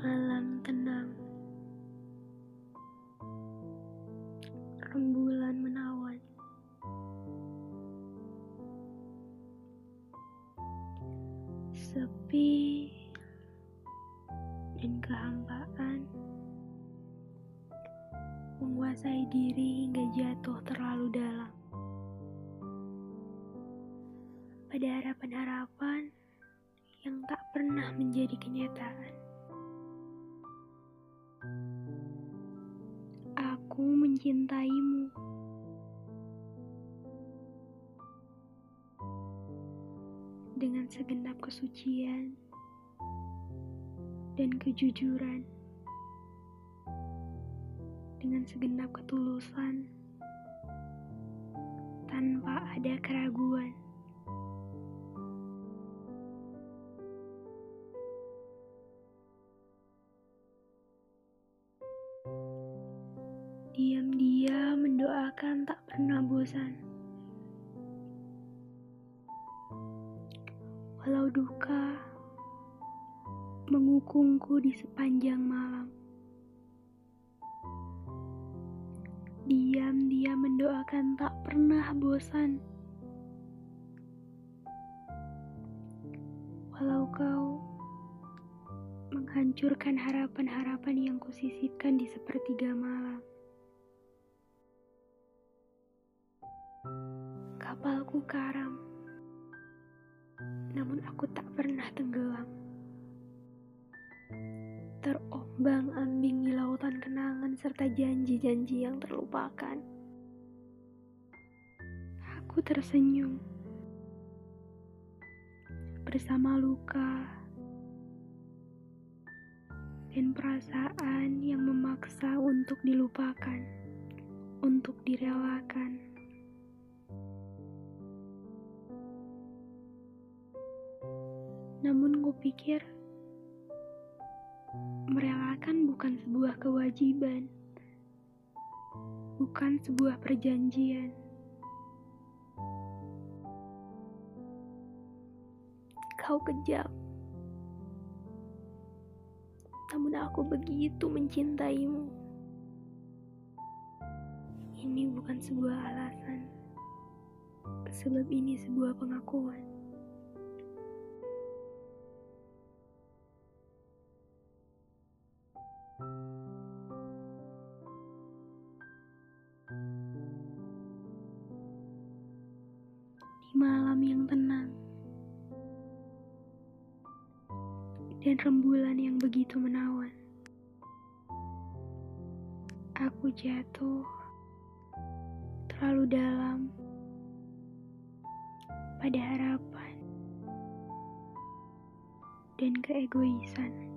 Malam tenang, rembulan menawan, sepi dan kehampaan menguasai diri hingga jatuh terlalu dalam. Pada harapan-harapan yang tak pernah menjadi kenyataan. Aku mencintaimu. Dengan segenap kesucian dan kejujuran. Dengan segenap ketulusan tanpa ada keraguan. Diam-diam mendoakan tak pernah bosan. Walau duka mengukungku di sepanjang malam. Diam-diam mendoakan tak pernah bosan. Walau kau menghancurkan harapan-harapan yang kusisipkan di sepertiga malam. Kapalku karam, namun aku tak pernah tenggelam. Terombang-ambing di lautan kenangan serta janji-janji yang terlupakan. Aku tersenyum bersama luka dan perasaan yang memaksa untuk dilupakan, untuk direlakan. Kupikir merelakan bukan sebuah kewajiban, bukan sebuah perjanjian. Kau kejam, namun aku begitu mencintaimu. Ini bukan sebuah alasan, sebab ini sebuah pengakuan. Malam yang tenang. Dan rembulan yang begitu menawan, aku jatuh. Terlalu dalam. Pada harapan. Dan keegoisan.